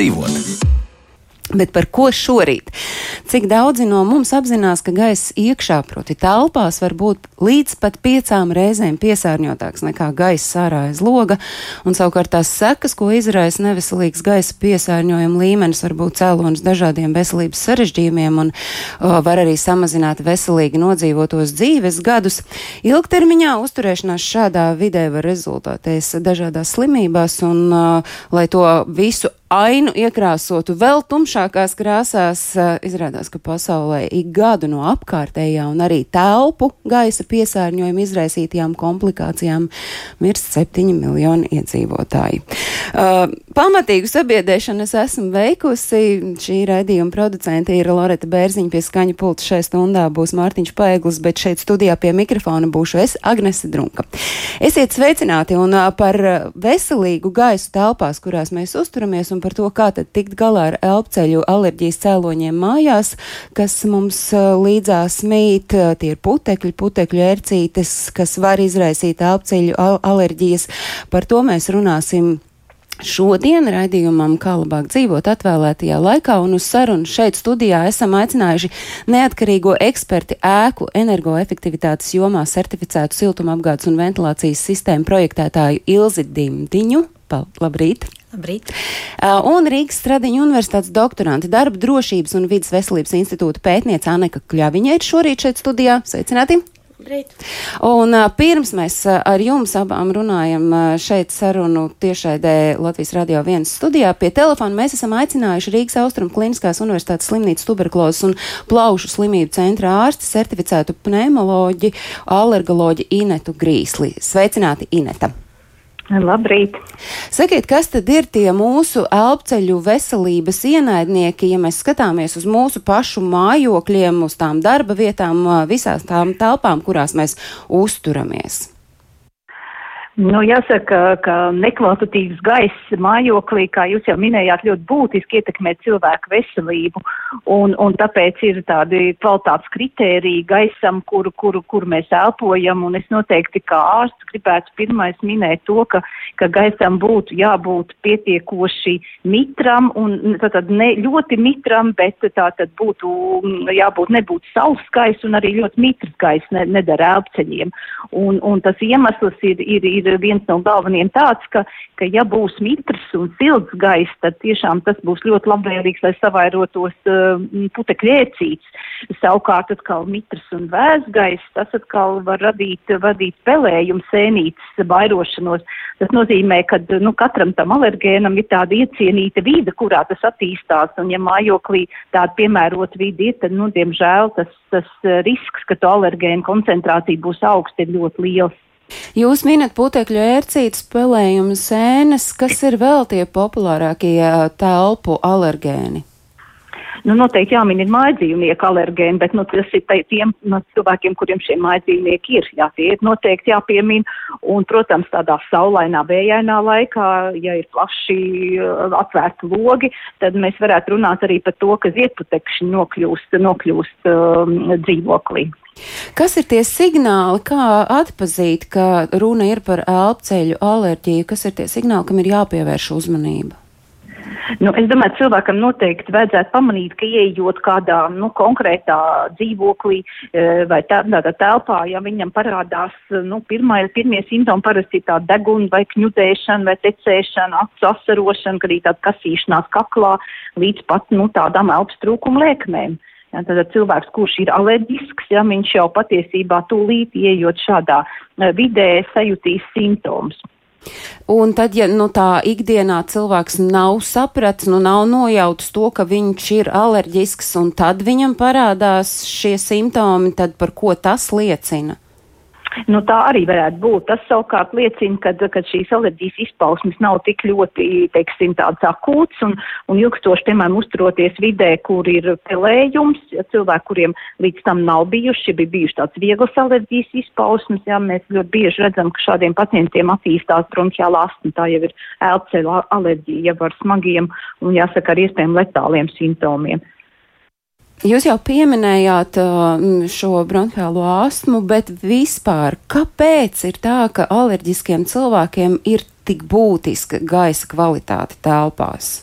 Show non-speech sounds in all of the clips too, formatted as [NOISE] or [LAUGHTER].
dzīvot. Bet par ko šorīt? Cik daudzi no mums apzinās, ka gaiss iekšā, proti, telpās var būt līdz pat piecām reizēm piesārņotāks nekā gaiss ārā aiz loga, un savukārt tās sekas, ko izraisa neveselīgs gaisa piesārņojuma līmenis, var būt cēlonis dažādiem veselības sarežģījumiem un o, var arī samazināt veselīgi nodzīvotos dzīves gadus. Ilgtermiņā uzturēšanās šādā vidē var rezultātēs dažādās slimībās, un, o, lai to visu ainu iekrāsotu vēl tumšākās krāsās, izrādās, ka pasaulē ik gadu no apkārtējā un arī telpu gaisa piesārņojuma izraisītajām komplikācijām mirst 7 miljoni iedzīvotāji. Uh, pamatīgu sabiedrēšanu es esmu veikusi. Šī raidījuma producente ir Loreta Bērziņa pie skaņa pulta šajā stundā būs Mārtiņš Paeglis, bet šeit studijā pie mikrofona būšu es, Agnese Drunka. Esiet sveicināti un uh, par veselīgu gaisu telpās, kurās mēs uzturamies un un par to, kā tad tikt galā ar elpceļu alerģijas cēloņiem mājās, kas mums līdzās mīt. Tie ir putekļi, putekļu ērcītes, kas var izraisīt elpceļu alerģijas. Par to mēs runāsim Šodien raidījumam, kā labāk dzīvot atvēlētajā laikā, un uz sarunu šeit studijā esam aicinājuši neatkarīgo eksperti ēku energoefektivitātes jomā certificētu siltumapgādes un ventilācijas sistēmu projektētāju Ilzi Dimdiņu. Labrīt! Labrīt. Uh, un Rīgas Stradiņa universitātes doktoranti darba drošības un vidas veselības institūta pētniece Aneka Kļaviņa ir šorīt šeit studijā. Sveicināti! Labrīt. Un uh, pirms mēs uh, ar jums abām runājam šeit sarunu tiešraidē Latvijas Radio 1 studijā, pie telefona mēs esam aicinājuši Rīgas Austrum Kliniskās universitātes slimnīcas tuberkulozes un plaušu slimību centra ārsti certificētu pneumoloģi, alergoloģi Inetu Grīsli. Sveicināti, Ineta! Labrīt! Sakiet, kas tad ir tie mūsu elpceļu veselības ienaidnieki, ja mēs skatāmies uz mūsu pašu mājokļiem, uz tām darba vietām, visās tām telpām, kurās mēs uzturamies? Nu, jāsaka, ka nekvalitatīvs gaiss mājoklī, kā jūs jau minējāt, ļoti būtiski ietekmē cilvēku veselību, un, un tāpēc ir tādi kvalitātes kritēriji gaisam, kuru, kuru, kuru mēs elpojam, un es noteikti kā ārsts gribētu pirmais minēt to, ka, ka gaisam būtu jābūt pietiekoši mitram, un tātad ne ļoti mitram, bet tātad būtu jābūt nebūt sauss gaiss un arī ļoti mitrs gaiss ne, nedara elpceļiem. Un, un tas iemesls ir, ir, ir viens no galvenajiem tāds, ka, ka ja būs mitrs un silts gaiss, tad tiešām tas būs ļoti labvēlīgs, lai savairotos uh, putekļu ēcīts. Savukārt atkal mitrs un vēs gaiss, tas atkal var radīt, vadīt pelējumu sēnītes vairošanos. Tas nozīmē, ka nu, katram tam alergēnam ir tāda iecienīta vide, kurā tas attīstās, un ja mājoklī tāda piemērota vide ir, tad, nu, diemžēl tas, tas risks, ka to alergēnu koncentrācija būs augsta, ir ļoti liels. Jūs minat putekļu ērcītes, spēlējumu sēnes, kas ir vēl tie populārākie telpu alergēni? Nu, noteikti jāmin ir mājdzīvnieku alergēni, bet nu, tas ir tiem no cilvēkiem, kuriem šie mājdzīvnieki ir. Jā, tie ir noteikti jāpiemina. Un, protams, tādā saulainā, vējainā laikā, ja ir plaši atvērti logi, tad mēs varētu runāt arī par to, ka ziedputekšņi nokļūst, nokļūst um, dzīvoklī. Kas ir tie signāli, kā atpazīt, ka runa ir par elpceļu alerģiju? Kas ir tie signāli, kam ir jāpievērš uzmanība? Nu, es domāju, cilvēkam noteikti vajadzētu pamanīt, ka ieejot kādā nu, konkrētā dzīvoklī e, vai tādā telpā, ja viņam parādās nu, pirmā, pirmie simptomi parasti ir tā deguna vai kņudēšana vai tecēšana, acu asarošana, kad arī tāda kasīšanās kaklā līdz pat nu, tādām elpstrūkuma liekmēm. Ja, tad cilvēks, kurš ir alerģisks, ja viņš jau patiesībā tūlīt ieejot šādā e, vidē sajutīs simptomus. Un tad, ja nu, tā ikdienā cilvēks nav sapratis, nu, nav nojautis to, ka viņš ir alerģisks, un tad viņam parādās šie simptomi, tad par ko tas liecina? Nu, tā arī varētu būt. Tas savukārt liecina, ka, šīs alerģijas izpausmes nav tik ļoti, teiksim, tāds akūts un, un ilgstoši, piemēram, uzturoties vidē, kur ir pelējums, ja cilvēki, kuriem līdz tam nav bijuši, bija bijuši tāds vieglas alerģijas izpausmes, jā, mēs ļoti bieži redzam, ka šādiem pacientiem attīstās bronhiāla astma, tā jau ir elpceļu alerģija, jau ar smagiem un, jāsaka, ar iespējām letāliem simptomiem. Jūs jau pieminējāt uh, šo bronhiālo astmu, bet vispār kāpēc ir tā, ka alerģiskiem cilvēkiem ir tik būtiska gaisa kvalitāte telpās?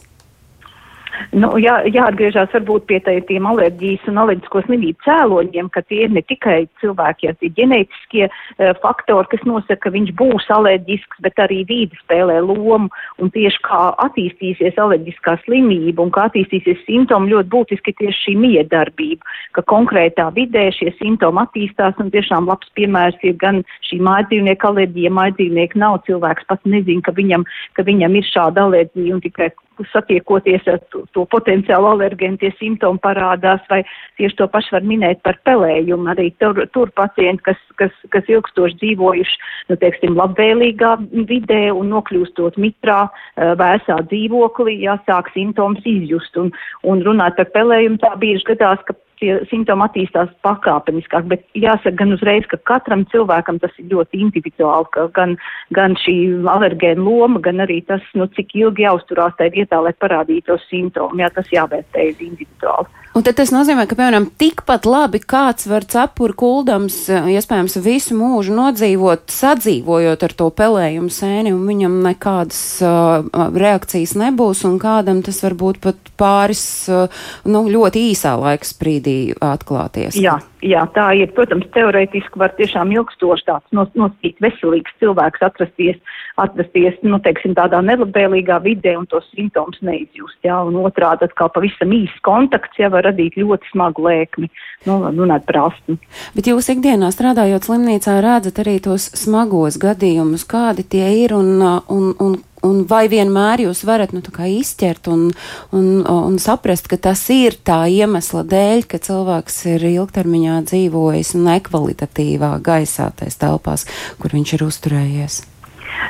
Nu, jā, jāatgriežas varbūt pie tiem alerģijas un alerģisko slimību cēloņiem, ka tie ir ne tikai cilvēki, ja tie ģenētiskie uh, faktori, kas nosaka, ka viņš būs alerģisks, bet arī vīdi spēlē lomu. Un tieši kā attīstīsies alerģiskā slimība un kā attīstīsies simptomi, ļoti būtiski tieši šī miedarbība, ka konkrētā vidē šie simptomi attīstās un tiešām labs piemērs ir gan šī mājdzīvnieka alerģija, mājdzīvnieki nav cilvēks pats nezin, ka viņam, ka viņam ir šāda alerģija un tikai satiekoties ar to, to potenciālu alergēnu, tie simptomi parādās, vai tieši to pašu var minēt par pelējumu. Arī tur, tur pacienti, kas, kas, kas ilgstoši dzīvojuši, nu, teiksim, labvēlīgā vidē un nokļūstot mitrā, eh, vēsā dzīvoklī, jāsāk simptoms izjust. Un, un runāt par pelējumu tā bieži gadās, ka tie simptomi attīstās pakāpeniskāk, bet jāsaka gan uzreiz, ka katram cilvēkam tas ir ļoti individuāli, ka gan, gan šī alergēna loma, gan arī tas, nu, cik ilgi jāuzturās tajā vietā, lai parādītos simptomi, jā, tas jāvērtē individuāli. Un tad tas nozīmē, ka, piemēram, tikpat labi kāds var cepuri kuldams, iespējams, visu mūžu nodzīvot, sadzīvojot ar to pelējumu sēni, un viņam nekādas uh, reakcijas nebūs, un kādam tas var būt pat pāris, uh, nu, ļoti īsā laika sprīdī atklāties. Jā, jā, tā ir. Protams, teorētiski var tiešām ilgstoši tāds nosīt veselīgs cilvēks atrasties atrasties, nu, teiksim, tādā nelabvēlīgā vidē un tos simptomus neizjust, jā, un otrādi atkal pavisam īsts kontakts, jā, var radīt ļoti smagu lēkmi, nu, runāt par astmu. Bet jūs ikdienā strādājot slimnīcā redzat arī tos smagos gadījumus, kādi tie ir un, un, un Un vai vienmēr jūs varat nu, izķert un, un, un saprast, ka tas ir tā iemesla dēļ, ka cilvēks ir ilgtermiņā dzīvojis nekvalitatīvā gaisā, tais telpās, kur viņš ir uzturējies?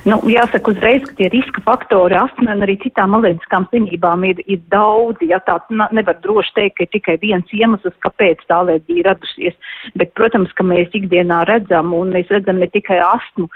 Nu, jāsaka uzreiz, ka tie riska faktori astmai un arī citām alerģiskām slimībām ir, ir daudzi. Ja tā nevar droši teikt, ka ir tikai viens iemesls, kāpēc tā alerģija ir radusies. Bet, protams, ka mēs ikdienā redzam, un mēs redzam ne tikai astmu,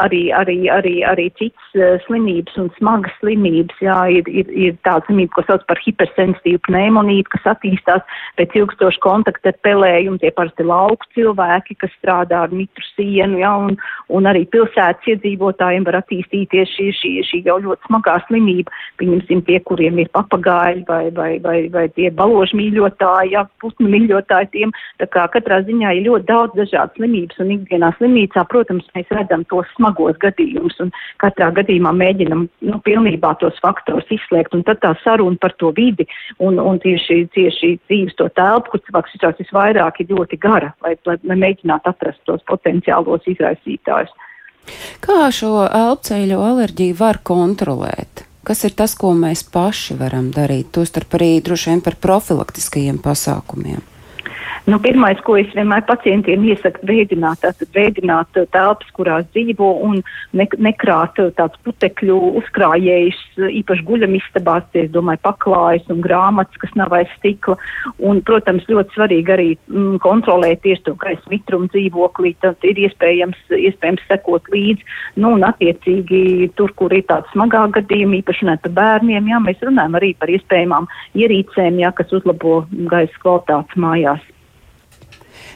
arī, arī, arī, arī citas uh, slimības un smagas slimības. Jā, ir, ir, ir tāda slimība, ko sauc par hipersensitīvu pneimonītu, kas attīstās pēc ilgstoša kontakta ar pelējumu. Tie parasti lauku cilvēki, kas strādā ar mitru sienu, jā, un, un arī pilsētas iedzīvotāji bērniem var attīstīties šī, šī, šī jau ļoti smagā slimība. Pieņemsim tie, kuriem ir papagāļi vai, vai, vai, vai tie baložu mīļotāji, ja, putnu mīļotāji tiem. Tā kā katrā ziņā ir ļoti daudz dažādas slimības un ikdienā slimnīcā, protams, mēs redzam tos smagos gadījumus un katrā gadījumā mēģinam nu, pilnībā tos faktorus izslēgt. Un tad tā saruna par to vidi un, un tieši, tieši dzīves to telpu, kur cilvēks visvairāk, ir ļoti gara, lai, lai, lai mēģinātu atrast tos potenciālos izraisītājus. Kā šo elpceļu alerģiju var kontrolēt? Kas ir tas, ko mēs paši varam darīt, tostarp arī droši vien par profilaktiskajiem pasākumiem? Nu, pirmais, ko es vienmēr pacientiem iesaku, veidināt, tātad veidināt uh, telpas, kurās dzīvo un ne, nekrāt uh, tāds putekļu uzkrājējs, uh, īpaši guļamistabās, es domāju, paklājas un grāmatas, kas nav aiz stikla. Un, protams, ļoti svarīgi arī mm, kontrolēt tieši to gaisa mitrumu dzīvoklī, tad ir iespējams, iespējams sekot līdzi. Nu, un attiecīgi tur, kur ir tāds smagā gadījumi, īpaši runāt par bērniem, jā, mēs runājam arī par iespējamām ierīcēm, jā, kas uzlabo gaisa kvalitātes mājās.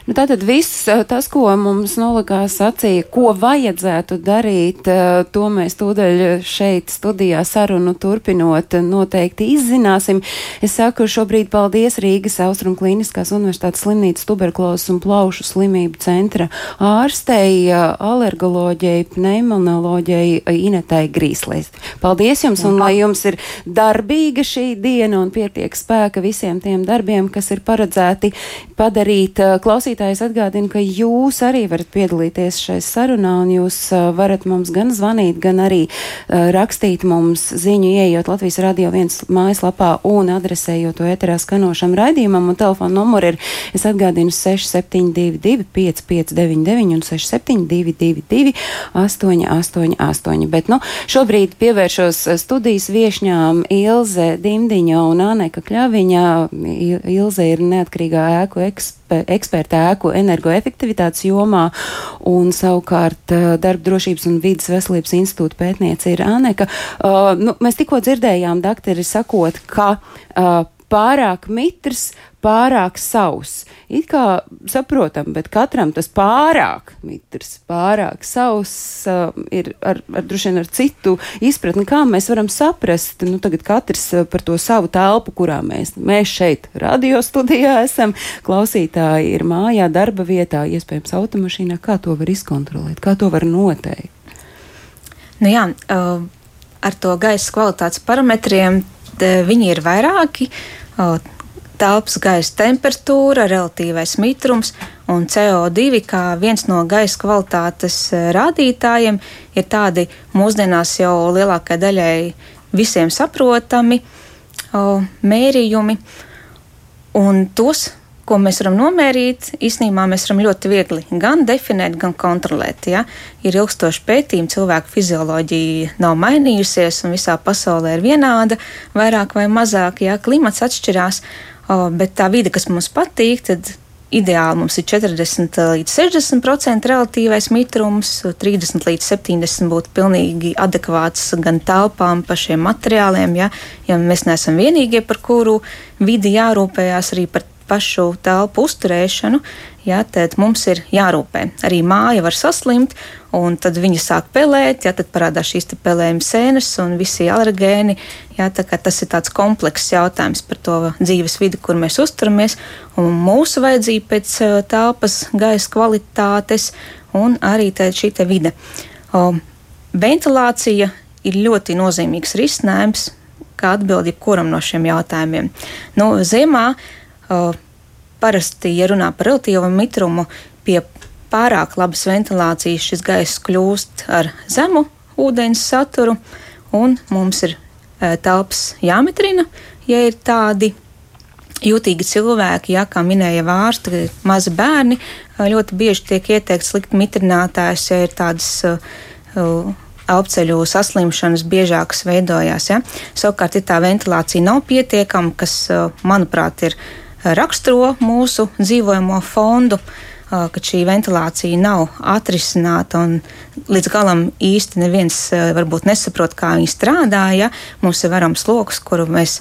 Nu, tātad viss eh, tas, ko mums nolikās acī, ko vajadzētu darīt, eh, to mēs tūdaļ šeit studijā sarunu turpinot noteikti izzināsim. Es saku šobrīd paldies Rīgas Austrum Kliniskās Universitātes slimnīcas tuberkulozes un plaušu slimību centra ārstei, alergoloģijai, pneimonoloģijai Inetai Grīslēs. Paldies jums un lai jums ir darbīga šī diena un pietiek spēka visiem tiem darbiem, kas ir paredzēti padarīt eh, klausīt klausītājs atgādina, ka jūs arī varat piedalīties šai sarunā, un jūs uh, varat mums gan zvanīt, gan arī uh, rakstīt mums ziņu, ieejot Latvijas radio viens mājaslapā un adresējot to eterā skanošam raidījumam, un telefona numuri ir, es atgādinu, 6722 5599 un 6722 888. Bet, nu, šobrīd pievēršos studijas viešņām Ilze Dimdiņa un Aneka Kļaviņa. Ilze ir neatkarīgā ēku eksperta ēku energoefektivitātes jomā, un savukārt eh, darba drošības un vidas veselības institūta pētniece ir Aneka. Uh, nu, mēs tikko dzirdējām, doktori, sakot, ka uh, pārāk mitrs pārāk sauss. It kā saprotam, bet katram tas pārāk mitrs, pārāk sauss uh, ir ar, ar droši vien ar citu izpratni, kā mēs varam saprast, nu tagad katrs uh, par to savu telpu, kurā mēs, mēs šeit radio studijā esam, klausītāji ir mājā, darba vietā, iespējams automašīnā, kā to var izkontrolēt, kā to var noteikt. Nu jā, uh, ar to gaisa kvalitātes parametriem viņi ir vairāki. Uh, telpas gaisa temperatūra, relatīvais mitrums un CO2 kā viens no gaisa kvalitātes eh, rādītājiem ir tādi mūsdienās jau lielākajai daļai visiem saprotami o, mērījumi. Un tos, ko mēs varam nomērīt, īstenībā mēs varam ļoti viegli gan definēt, gan kontrolēt. Ja? Ir ilgstoši pētījumi, cilvēku fizioloģija nav mainījusies, un visā pasaulē ir vienāda, vairāk vai mazāk, ja klimats atšķirās. Bet tā vide, kas mums patīk, tad ideāli mums ir 40 līdz 60% relatīvais mitrums, 30 līdz 70 būtu pilnīgi adekvāts gan telpām, pašiem materiāliem. Ja, ja mēs neesam vienīgie, par kuru vidi jārūpējās arī par pašu telpu uzturēšanu, ja, tad mums ir jārūpē. Arī māja var saslimt, un tad viņi sāk pelēt, ja tad parādās šīs pelējuma sēnes un visi alergēni. Ja, tas ir tāds komplekss jautājums par to dzīves vidi, kur mēs uzturamies, un mūsu vajadzība pēc telpas gaisa kvalitātes un arī šī vide. O, ventilācija ir ļoti nozīmīgs risinājums, kā atbildi jebkuram no šiem jautājumiem. Nu, ziemā parasti, ja runā par relatīvo mitrumu, pie pārāk labas ventilācijas šis gaiss kļūst ar zemu ūdens saturu, un mums ir uh, telpas jāmitrina, ja ir tādi jutīgi cilvēki, ja, kā minēja vārsti, mazi bērni, ļoti bieži tiek ieteikts likt mitrinātājs, ja ir tādas uh, elpceļu saslimšanas biežākas veidojās. Ja. Savukārt, ja tā ventilācija nav pietiekama, kas, manuprāt, ir raksturo mūsu dzīvojamo fondu, ka šī ventilācija nav atrisināta un līdz galam īsti neviens varbūt nesaprot, kā viņi strādā. Ja? Mums ir varams lokus, kuru mēs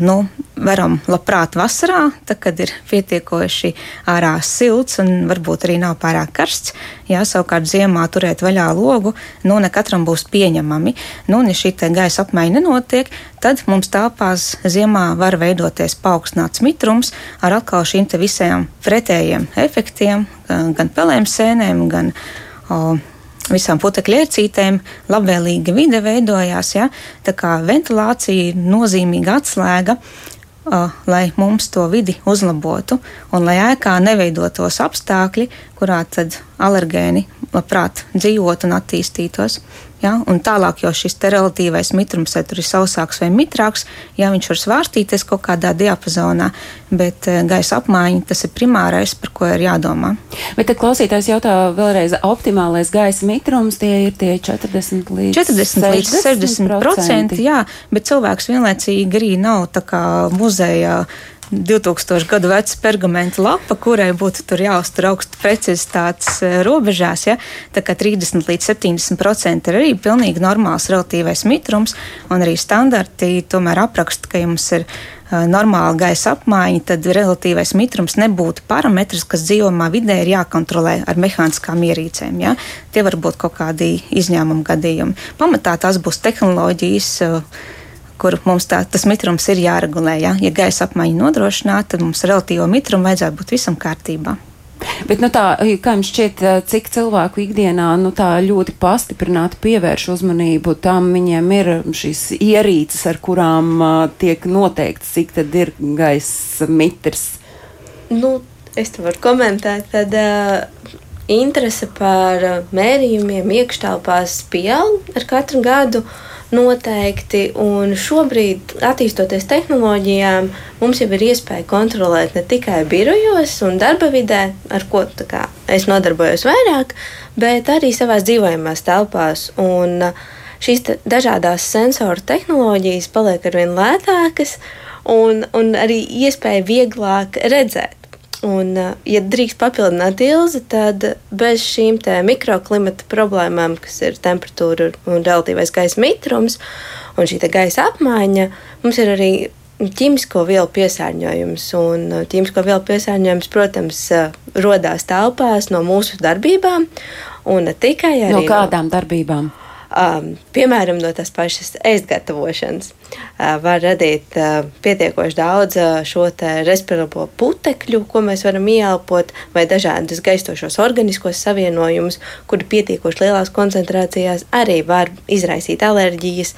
nu, varam labprāt vasarā, tad, kad ir pietiekoši ārā silts un varbūt arī nav pārāk karsts. Jā, savukārt ziemā turēt vaļā logu, nu, ne katram būs pieņemami. Nu, un, ja šī gaisa apmaiņa nenotiek, tad mums tāpās ziemā var veidoties paaugstināts mitrums ar atkal šīm visiem pretējiem efektiem, gan pelēm sēnēm, gan o, visām putekļu ērcītēm labvēlīga vide veidojās. Ja? Tā kā ventilācija ir nozīmīga atslēga. Uh, lai mums to vidi uzlabotu, un lai ēkā neveidotos apstākļi, kurā tad alergēni labprāt dzīvotu un attīstītos. Ja? Un tālāk jau šis relatīvais mitrums, vai tur ir sausāks vai mitrāks, ja viņš var svārstīties kaut kādā diapazonā, bet eh, gaisa apmaiņa tas ir primārais, par ko ir jādomā. Bet klausītājs jautā vēlreiz, optimālais gaisa mitrums tie ir tie 40 līdz 40 līdz 60 procenti, jā, bet cilvēks vienlaicīgi arī nav tā kā muzejā 2000 gadu veca pergamenta lapa, kurai būtu jāuztur augstu precizitātes e, robežās. Ja? Tā kā 30 līdz 70% ir arī pilnīgi normāls relatīvais mitrums, un arī standarti tomēr apraksta, ka jums ir uh, normāla gaisa apmaiņa, tad relatīvais mitrums nebūtu parametrs, kas dzīvojamā vidē ir jākontrolē ar mehāniskām ierīcēm. Ja? Tie var būt kaut kādi izņēmumi gadījumi. Pamatā tās būs tehnoloģijas. Uh, kur mums tā, tas mitrums ir jāregulē. Ja, ja gaisa apmaiņa nodrošināta, tad mums relatīvo mitrumu vajadzētu būt visam kārtībā. Bet, nu, tā, kā jums šķiet, cik cilvēku ikdienā nu, tā ļoti pastiprināti pievērš uzmanību tam, viņiem ir šīs ierīces, ar kurām uh, tiek noteikts, cik tad ir gaisa mitrs? Nu, es te varu komentēt, tad uh, interese par mērījumiem iekštelpās pieaug ar katru gadu. Uh, noteikti. Un šobrīd, attīstoties tehnoloģijām, mums jau ir iespēja kontrolēt ne tikai birojos un darba vidē, ar ko kā, es nodarbojos vairāk, bet arī savās dzīvojamās telpās. Un šīs te dažādas sensoru tehnoloģijas paliek arvien lētākas, un, un arī iespēja vieglāk redzēt. Un, uh, ja drīkst papildināt ilzi, tad bez šīm mikroklimata problēmām, kas ir temperatūra un relatīvais gaisa mitrums un šī gaisa apmaiņa, mums ir arī ķīmisko vielu piesārņojums. Un ķīmisko vielu piesārņojums, protams, rodās telpās no mūsu darbībām, un ne tikai no kādām no, darbībām. Um, piemēram, no tās pašas ēst gatavošanas uh, var radīt pietiekoši daudz šo respirālo putekļu, ko mēs varam ieelpot, vai dažādus gaistošos organiskos savienojumus, kuri pietiekoši lielās koncentrācijās arī var izraisīt alerģijas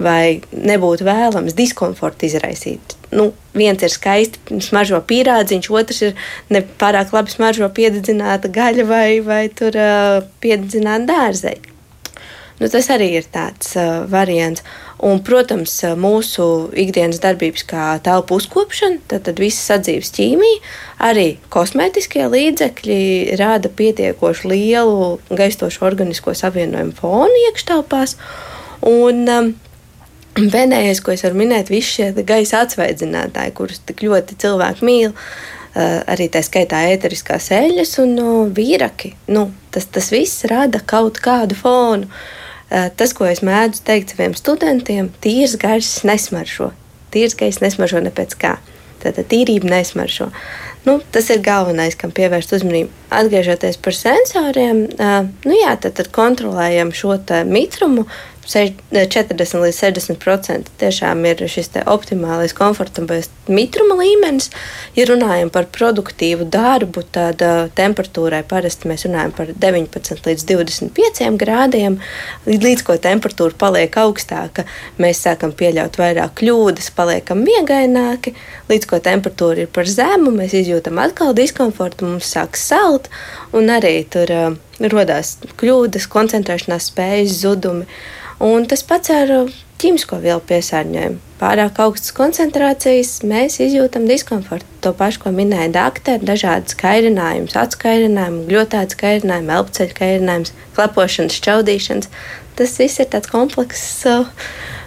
vai nebūtu vēlams diskomfortu izraisīt. Nu, viens ir skaisti smaržo pīrādziņš, otrs ir ne pārāk labi smaržo piededzināta gaļa vai, vai tur uh, piededzināta dārzeņa. Nu, tas arī ir tāds uh, variants. Un, protams, mūsu ikdienas darbības, kā telpu uzkopšana, tad, tad visas sadzīves ķīmija, arī kosmētiskie līdzekļi rada pietiekoši lielu gaistošu organisko savienojumu fonu iekštelpās. Un, um, Pēdējais, ko es varu minēt, ir šie gaisa atsvaidzinātāji, kurus tik ļoti cilvēki mīl. Uh, arī tā skaitā ēteriskās eļļas un uh, vīraki. Nu, tas, tas viss rada kaut kādu fonu. Uh, tas, ko es mēdzu teikt saviem studentiem, tīrs gaiss nesmaržo. Tīrs gaiss nesmaržo ne pēc kā. Tātad tīrība nesmaržo. Nu, tas ir galvenais, kam pievērst uzmanību. Atgriežoties par sensoriem, uh, nu jā, tad, tad kontrolējam šo mitrumu, 40 līdz 60% tiešām ir šis optimālais, komfortabls mitruma līmenis. Ja runājam par produktīvu darbu, tad uh, temperatūrai parasti mēs runājam par 19 līdz 25 grādiem. Līdz ko temperatūra paliek augstāka, mēs sākam pieļaut vairāk kļūdas, paliekam miegaināki. Līdz ko temperatūra ir par zemu, mēs izjūtam atkal diskomfortu, mums sāk salt un arī tur uh, rodās kļūdas, koncentrēšanās spējas zudumi. Un tas pats ar uh, ķīmisko vielu piesārņojumu. Pārāk augstas koncentrācijas mēs izjūtam diskomfortu. To pašu, ko minēja doktori, dažādas kairinājumus, atskairinājumu, gļotāts kairinājums, elpceļu kairinājums, klepošanas, šķaudīšanas. Tas viss ir tāds komplekss. Uh,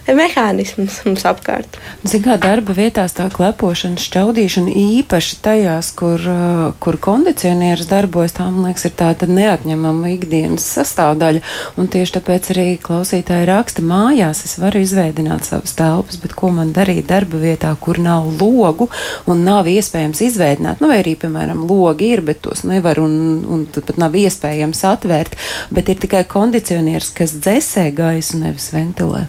mehānisms mums apkārt. Ziniet, kā darba vietās tā klepošana, šķaudīšana īpaši tajās, kur, uh, kur kondicionieris darbojas, tā man liekas, ir tāda neatņemama ikdienas sastāvdaļa. Un tieši tāpēc arī klausītāji raksta mājās, es varu izveidināt savas telpas, bet ko man darīt darba vietā, kur nav logu un nav iespējams izveidināt. Nu, vai arī, piemēram, logi ir, bet tos nevar un, un pat nav iespējams atvērt, bet ir tikai kondicionieris, kas dzēsē gaisu, nevis ventilē.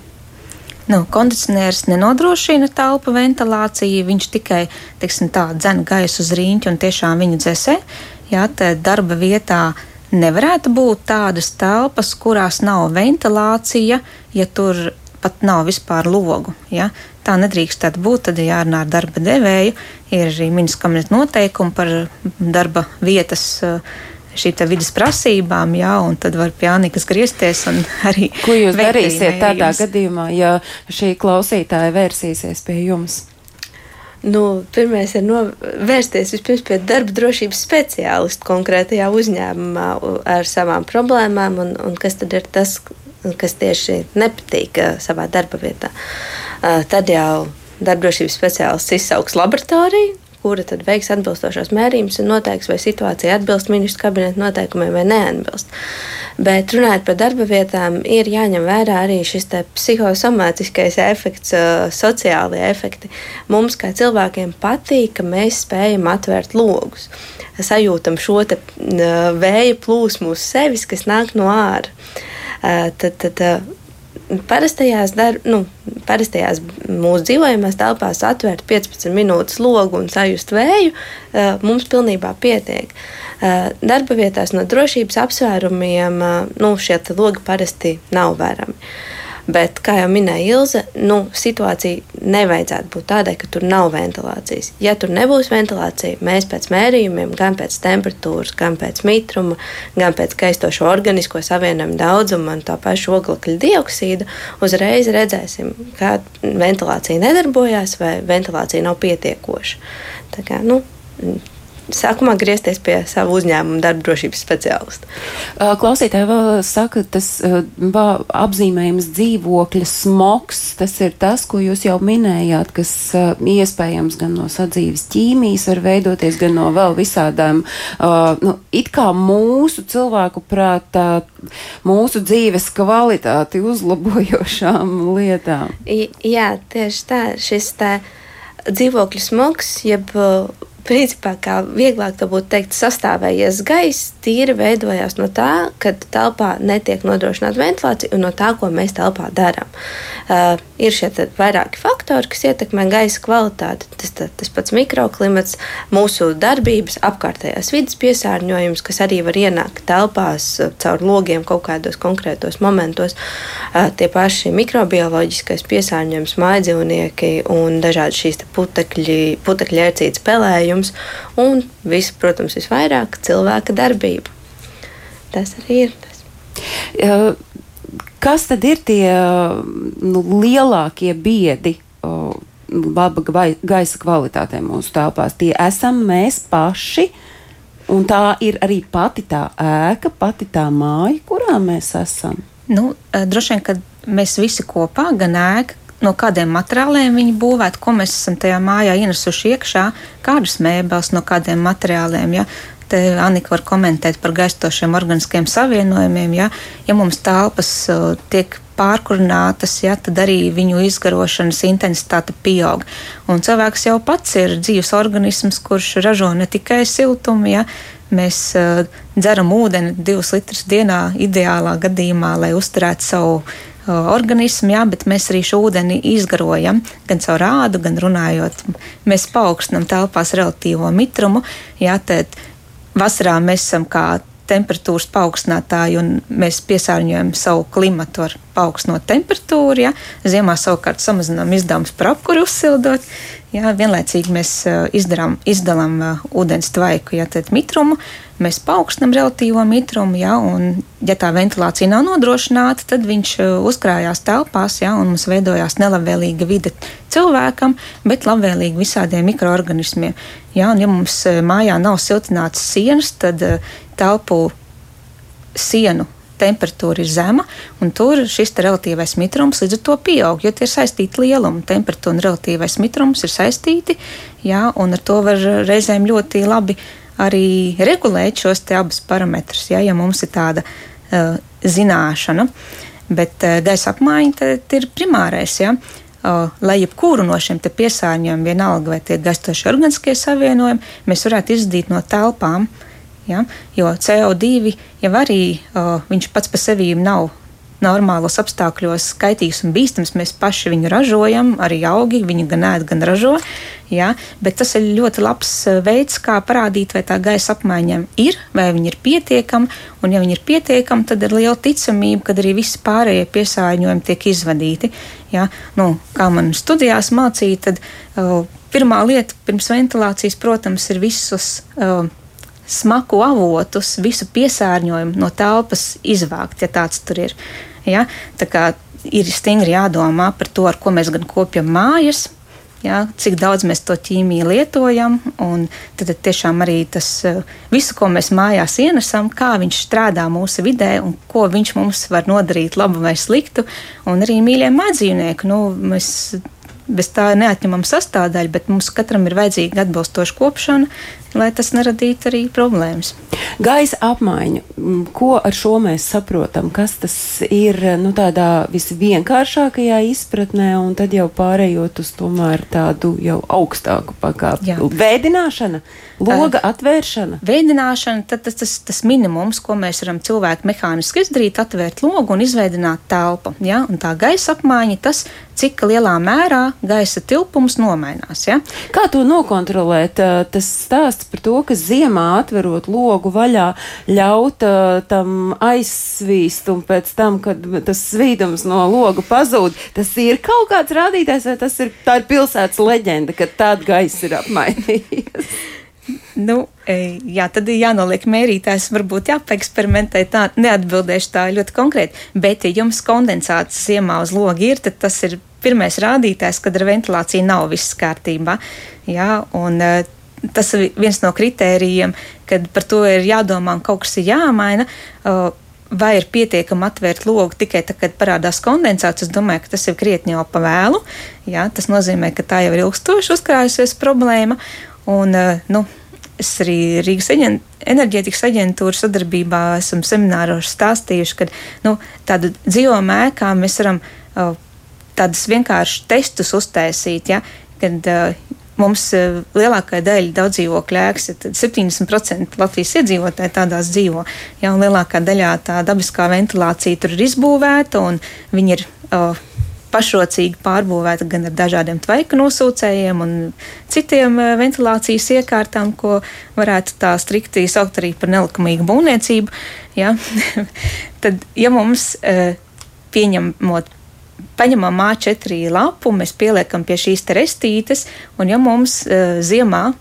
Nu, kondicionieris nenodrošina telpu ventilāciju, viņš tikai teiksim, tā, dzen gaisu uz rīņķa un tiešām viņu dzēsē. Jā, darba vietā nevarētu būt tādas telpas, kurās nav ventilācija, ja tur pat nav vispār logu. Ja? Tā nedrīkst būt. Tad jārunā ar darba devēju. Ir arī ministra kabineta noteikumi par darba vietas. Uh, šīm vidas prasībām, jā, un tad var pie Anikas griezties un [LAUGHS] arī. Ko jūs darīsiet tādā jums? gadījumā, ja šī klausītāja vērsīsies pie jums? Nu, Pirmais ir vērsties vispirms pie darba drošības speciālista konkrētajā uzņēmumā ar savām problēmām, un, un kas tad ir tas, kas tieši nepatīk savā darba vietā. Tad jau darba drošības speciālists izsauks laboratoriju, kura tad veiks atbilstošos mērījumus un noteiks, vai situācija atbilst ministru kabineta noteikumiem vai neatbilst. Bet runājot par darba vietām, ir jāņem vērā arī šis psihosomātiskais efekts, sociālie efekti. Mums kā cilvēkiem patīk, ka mēs spējam atvērt logus. Sajūtam šo te, vēja plūsmu uz sevis, kas nāk no ārā. Tad, tad, parastajās, dar, nu, parastajās mūsu dzīvojamās telpās atvērt 15 minūtes logu un sajust vēju, mums pilnībā pietiek. Darba vietās no drošības apsvērumiem nu, šie logi parasti nav vērami. Bet, kā jau minēja Ilze, nu, situācija nevajadzētu būt tādai, ka tur nav ventilācijas. Ja tur nebūs ventilācija, mēs pēc mērījumiem, gan pēc temperatūras, gan pēc mitruma, gan pēc kaistošo organisko savienojumu daudzuma un tā paša oglekļa dioksīda, uzreiz redzēsim, kā ventilācija nedarbojās vai ventilācija nav pietiekoša. Tā kā, nu, sākumā griezties pie savu uzņēmumu darba drošības speciālista. Klausītāji vēl saka, tas apzīmējums dzīvokļa smoks, tas ir tas, ko jūs jau minējāt, kas iespējams gan no sadzīves ķīmijas var veidoties, gan no vēl visādām, nu, it kā mūsu cilvēku prātā, mūsu dzīves kvalitāti uzlabojošām lietām. Jā, tieši tā, šis tā dzīvokļu smogs, jeb principā, kā vieglāk to būtu teikt, sastāvējies gaiss, tīri veidojās no tā, ka telpā netiek nodrošināta ventilācija un no tā, ko mēs telpā darām. Uh, ir šie vairāki faktori, kas ietekmē gaisa kvalitāti. Tas, tas, tas pats mikroklimats, mūsu darbības, apkārtējās vidas piesārņojums, kas arī var ienākt telpās uh, caur logiem kaut kādos konkrētos momentos. Uh, tie paši mikrobioloģiskais piesārņojums, mājdzīvnieki un dažādi šīs putekļi, putekļi ērcītas pelējumi jums, un viss, protams, visvairāk cilvēka darbība. Tas arī ir tas. Kas tad ir tie nu, lielākie biedi laba gaisa kvalitātei mūsu telpās? Tie esam mēs paši. Un tā ir arī pati tā ēka, pati tā māja, kurā mēs esam. Nu, droši vien, ka mēs visi kopā, gan ēka, no kādiem materiāliem viņi būvēti, ko mēs esam tajā mājā ienesuši iekšā, kādas mēbeles, no kādiem materiāliem. Ja? Te Anika var komentēt par gaistošiem organiskiem savienojumiem. Ja, ja mums telpas uh, tiek pārkurinātas, ja, tad arī viņu izgarošanas intensitāte pieaug. Un cilvēks jau pats ir dzīves organisms, kurš ražo ne tikai siltumu. Ja, mēs uh, dzeram ūdeni divus litrus dienā, ideālā gadījumā, lai uzturētu savu organismu, jā, bet mēs arī šo ūdeni izgarojam gan caur rādu, gan runājot. Mēs paaugstinām telpās relatīvo mitrumu. Jā, tad vasarā mēs esam kā temperatūras paaugstinātāji, un mēs piesārņojam savu klimatu ar paaugstinot temperatūru. Ja? Ziemā savukārt samazinām izdevumus par apkuru uzsildot. Ja? Vienlaicīgi mēs izdarām, izdalām uh, ūdens tvaiku, ja tad mitrumu. Mēs paaugstinām relatīvo mitrumu, ja, un, ja tā ventilācija nav nodrošināta, tad viņš uzkrājās telpās, ja, un mums veidojās nelabvēlīga vide cilvēkam, bet labvēlīga visādiem mikroorganismiem. Ja, un, ja mums mājā nav siltināts sienas, tad telpu sienu temperatūra ir zema, un tur šis relatīvais mitrums līdz ar to pieaug, jo tie ir saistīti lielumi. Temperatūra un relatīvais mitrums ir saistīti, jā, un ar to var reizēm ļoti labi arī regulēt šos abus parametrus, jā, ja mums ir tāda uh, zināšana. Bet uh, gaisa apmaiņa ir primārais. Ja? Uh, lai jebkuru no šiem piesārņojumiem, vienalga vai tie gaistošie organiskie savienojumi, mēs varētu izdīt no telpām. Uh, Ja? Jo CO2 jau arī uh, viņš pats par sevi nav normālos apstākļos kaitīgs un bīstams. Mēs paši viņu ražojam, arī augi viņu gan ēd, gan ražo. Ja? Bet tas ir ļoti labs veids, kā parādīt, vai tā gaisa apmaiņa ir, vai viņa ir pietiekama. Un, ja viņa ir pietiekama, tad ir liela ticamība, ka arī visi pārējie piesārņojumi tiek izvadīti. Ja? Nu, kā man studijās mācīja, tad uh, pirmā lieta pirms ventilācijas, protams, ir visus. Uh, smaku avotus, visu piesārņojumu no telpas izvākt, ja tāds tur ir. Ja? Tā kā ir stingri jādomā par to, ar ko mēs gan kopjam mājas. Ja, cik daudz mēs to ķīmiju lietojam, un tad tiešām arī tas visu, ko mēs mājās ienesam, kā viņš strādā mūsu vidē un ko viņš mums var nodarīt labu vai sliktu. Un arī mīļie mājdzīvnieki, nu, mēs bez tā neatņemama sastāvdaļa, bet mums katram ir vajadzīga atbilstoša kopšana, lai tas neradītu arī problēmas. Gaisa apmaiņa, mm, ko ar šo mēs saprotam, kas tas ir nu, tādā visvienkāršākajā izpratnē, un tad jau pārējot uz tomēr tādu jau augstāku pakāpi. Vēdināšana, loga uh, atvēršana. Vēdināšana, tad tas, tas, tas minimums, ko mēs varam cilvēku mehāniski izdarīt, atvērt logu un izveidināt telpu. Ja? Un tā gaisa apmaiņa, tas, cik lielā mērā gaisa tilpums nomainās. Ja? Kā to nokontrolēt? Tas stāsts stāsts par to, ka ziemā atverot logu vaļā, ļaut uh, tam aizsvīst un pēc tam, kad tas svīdums no loga pazūd, tas ir kaut kāds rādītājs vai tas ir, tā ir pilsētas leģenda, ka tāda gaisa ir apmainījies. [LAUGHS] Nu, jā, tad ir jānoliek mērītājs, varbūt jāpaeksperimentē. Tā neatbildēšu tā ļoti konkrēti. Bet, ja jums kondensāts ziemā uz logi ir, tad tas ir pirmais rādītājs, kad ar ventilāciju nav viss kārtībā. Jā, un tas ir viens no kritērijiem, kad par to ir jādomā un kaut kas ir jāmaina. Vai ir pietiekami atvērt logu tikai tad, kad parādās kondensāts? Es domāju, ka tas ir krietni jau pa vēlu. Jā, tas nozīmē, ka tā jau ir ilgstoši uzkrājusies problēma. Un, nu, Es arī Rīgas enerģētikas aģentūras sadarbībā esam semināros stāstījuši, ka nu, tādu dzīvojumu ēkā mēs varam tādus vienkāršus testus uztaisīt. Ja? kad uh, mums lielākā daļa daudz dzīvokļu ēkas, 70% Latvijas iedzīvotāji tādās dzīvo. Jā, un lielākā daļā tā dabiskā ventilācija tur ir izbūvēta un viņi ir. Uh, pašrocīgi pārbūvēta gan ar dažādiem tvaiku nosūcējiem un citiem eh, ventilācijas iekārtām, ko varētu tā strikti saukt arī par nelikumīgu būvniecību. Ja? [LAUGHS] Tad, ja mums eh, pieņemot paņemam A4 lapu, mēs pieliekam pie šīs restītes, un ja mums uh, ziemā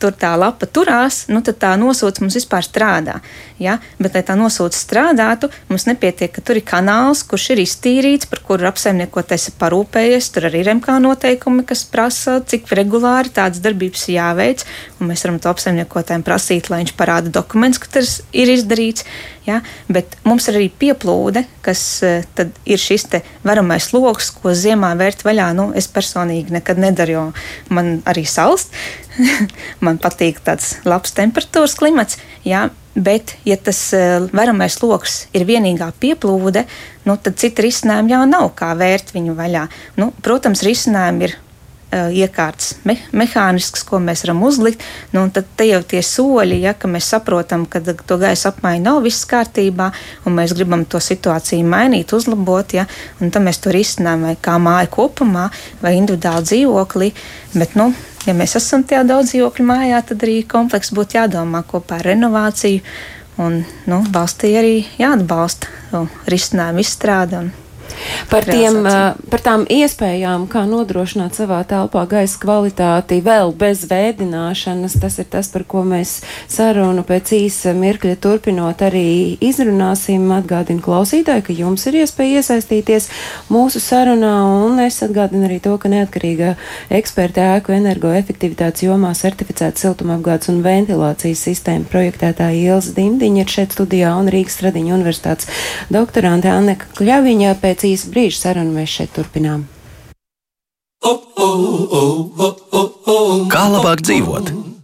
tur tā lapa turās, nu tad tā nosūca mums vispār strādā. Ja? Bet, lai tā nosūta strādātu, mums nepietiek, ka tur ir kanāls, kurš ir iztīrīts, par kuru apsaimniekotais ir parūpējies. Tur arī ir MK noteikumi, kas prasa, cik regulāri tādas darbības jāveic. Mēs varam to apsaimniekotājiem prasīt, lai viņš parāda dokumentus, ka tas ir izdarīts. Ja? Bet mums ir arī pieplūde, kas uh, ir šis varamais lokus, ko ziemā vērt vaļā. Nu, es personīgi nekad nedaru, jo man arī salst. [LAUGHS] man patīk tāds labs temperatūras klimats. Jā, Bet, ja tas uh, varamais lokus ir vienīgā pieplūde, nu, tad citu risinājumu jau nav, kā vērt viņu vaļā. Nu, protams, risinājumi ir uh, iekārtas me mehānisks, ko mēs varam uzlikt. Nu, tad te jau tie soļi, ja mēs saprotam, ka to gaisa apmaiņa nav viss kārtībā, un mēs gribam to situāciju mainīt, uzlabot, ja, tad mēs to risinām vai kā māja kopumā, vai individuāli dzīvoklī. Bet, nu, ja mēs esam tajā daudz dzīvokļu mājā, tad arī komplekss būtu jādomā kopā ar renovāciju. Un nu, valstī arī jāatbalsta nu, risinājumu izstrāde. Un, Par, tiem, par tām iespējām, kā nodrošināt savā telpā gaisa kvalitāti vēl bez vēdināšanas, tas ir tas, par ko mēs sarunu pēc īsa mirkļa turpinot arī izrunāsim. Atgādinu klausītāju, ka jums ir iespēja iesaistīties mūsu sarunā, un es atgādinu arī to, ka neatkarīga eksperta ēku energoefektivitātes jomā certificēta siltumapgādes un ventilācijas sistēma projektētāja Ielas Dimdiņa ir šeit studijā un Rīgas Stradiņa universitātes doktorante Anneka Kļaviņa pēc īsa brīža sarunu mēs šeit turpinām. Kā labāk dzīvot?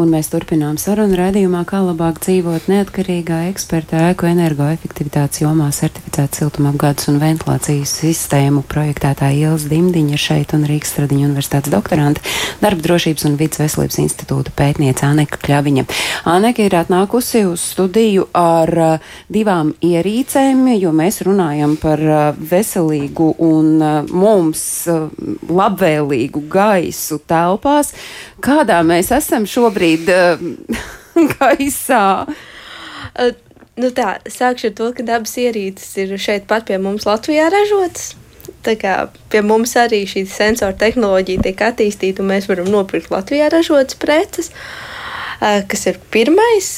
Un mēs turpinām sarunu raidījumā, kā labāk dzīvot neatkarīgā eksperta ēku energoefektivitātes jomā certificēta siltumapgādes un ventilācijas sistēmu projektētāja Ielas Dimdiņa ir šeit un Rīgas Stradiņa universitātes doktorante, darba drošības un vidas veselības institūta pētniece Aneka Kļaviņa. Aneka ir atnākusi uz studiju ar uh, divām ierīcēm, jo mēs runājam par uh, veselīgu un uh, mums uh, labvēlīgu gaisu telpās. Kādā mēs esam šobrīd? uh, [LAUGHS] gaisā? Uh, nu tā, sākšu ar to, ka dabas ierīces ir šeit pat pie mums Latvijā ražotas. Tā kā pie mums arī šī sensora tehnoloģija tiek attīstīta, un mēs varam nopirkt Latvijā ražotas preces, uh, kas ir pirmais,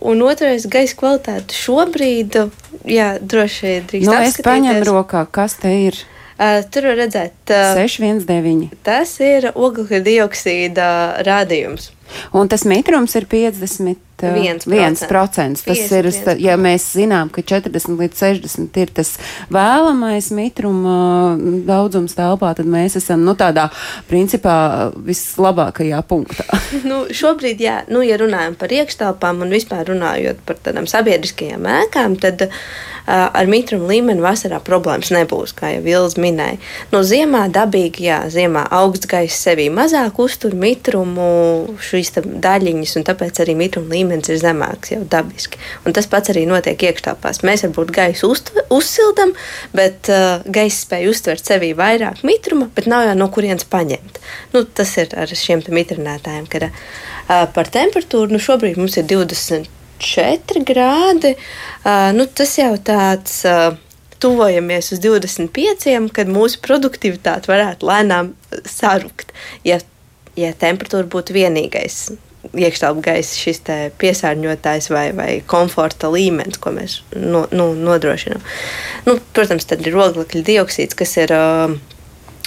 un otrais - gaisa kvalitāte. Šobrīd, jā, droši vien drīkst. Nu, es paņemu rokā, kas te ir. Uh, tur var redzēt, uh, 619. Tas ir oglekļa dioksīda rādījums. Un tas mitrums ir 50. 1%. 1%. Tas 50, ir, 1%. ja mēs zinām, ka 40 līdz 60 ir tas vēlamais mitruma daudzums telpā, tad mēs esam nu, tādā principā vislabākajā punktā. [LAUGHS] nu, šobrīd, jā, nu, ja runājam par iekštelpām un vispār runājot par tādām sabiedriskajām ēkām, tad uh, ar mitrumu līmeni vasarā problēmas nebūs, kā jau Vils minēja. No ziemā dabīgi, jā, ziemā augsts gaiss sevī mazāk uztur mitrumu, šīs daļiņas, un tāpēc arī mitruma līmenis ir zemāks jau dabiski. Un tas pats arī notiek iekštelpās. Mēs varbūt gaisu uzsildām, bet uh, gaisa spēja uztvert sevī vairāk mitruma, bet nav jau no kurienes paņemt. Nu, tas ir ar šiem mitrinētājiem, kad uh, par temperatūru nu, šobrīd mums ir 24 grādi. Uh, nu, tas jau tāds. Uh, tuvojamies uz 25, kad mūsu produktivitāte varētu lēnām sarukt, ja, ja temperatūra būtu vienīgais iekštelpu gaisa šis piesārņotājs vai, vai komforta līmenis, ko mēs no, nu, nodrošinām. Nu, protams, tad ir oglekļa dioksīds, kas ir.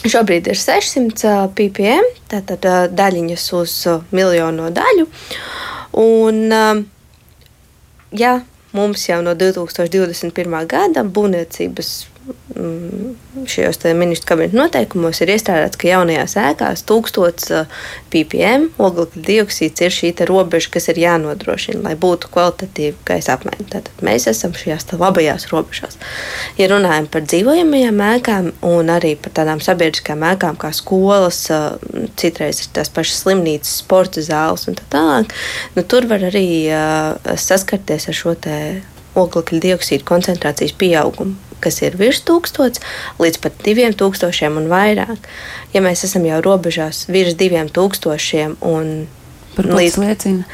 Šobrīd ir 600 ppm, tātad daļiņas uz miljonu daļu. Un, ja mums jau no 2021. gada būvniecības šajos ministru kabineta noteikumos ir iestrādāts, ka jaunajās ēkās 1000 ppm oglekļa dioksīds ir šī robeža, kas ir jānodrošina, lai būtu kvalitatīva gaisa apmaiņa. Tātad mēs esam šajās labajās robežās. Ja runājam par dzīvojamajām ēkām un arī par tādām sabiedriskām ēkām kā skolas, citreiz ir tās pašas slimnīcas, sporta zāles un tā tālāk, nu, tur var arī saskarties ar šo oglekļa dioksīda koncentrācijas pieaugumu kas ir virs tūkstots, līdz pat diviem tūkstošiem un vairāk. Ja mēs esam jau robežās virs diviem tūkstošiem un līdz liecina.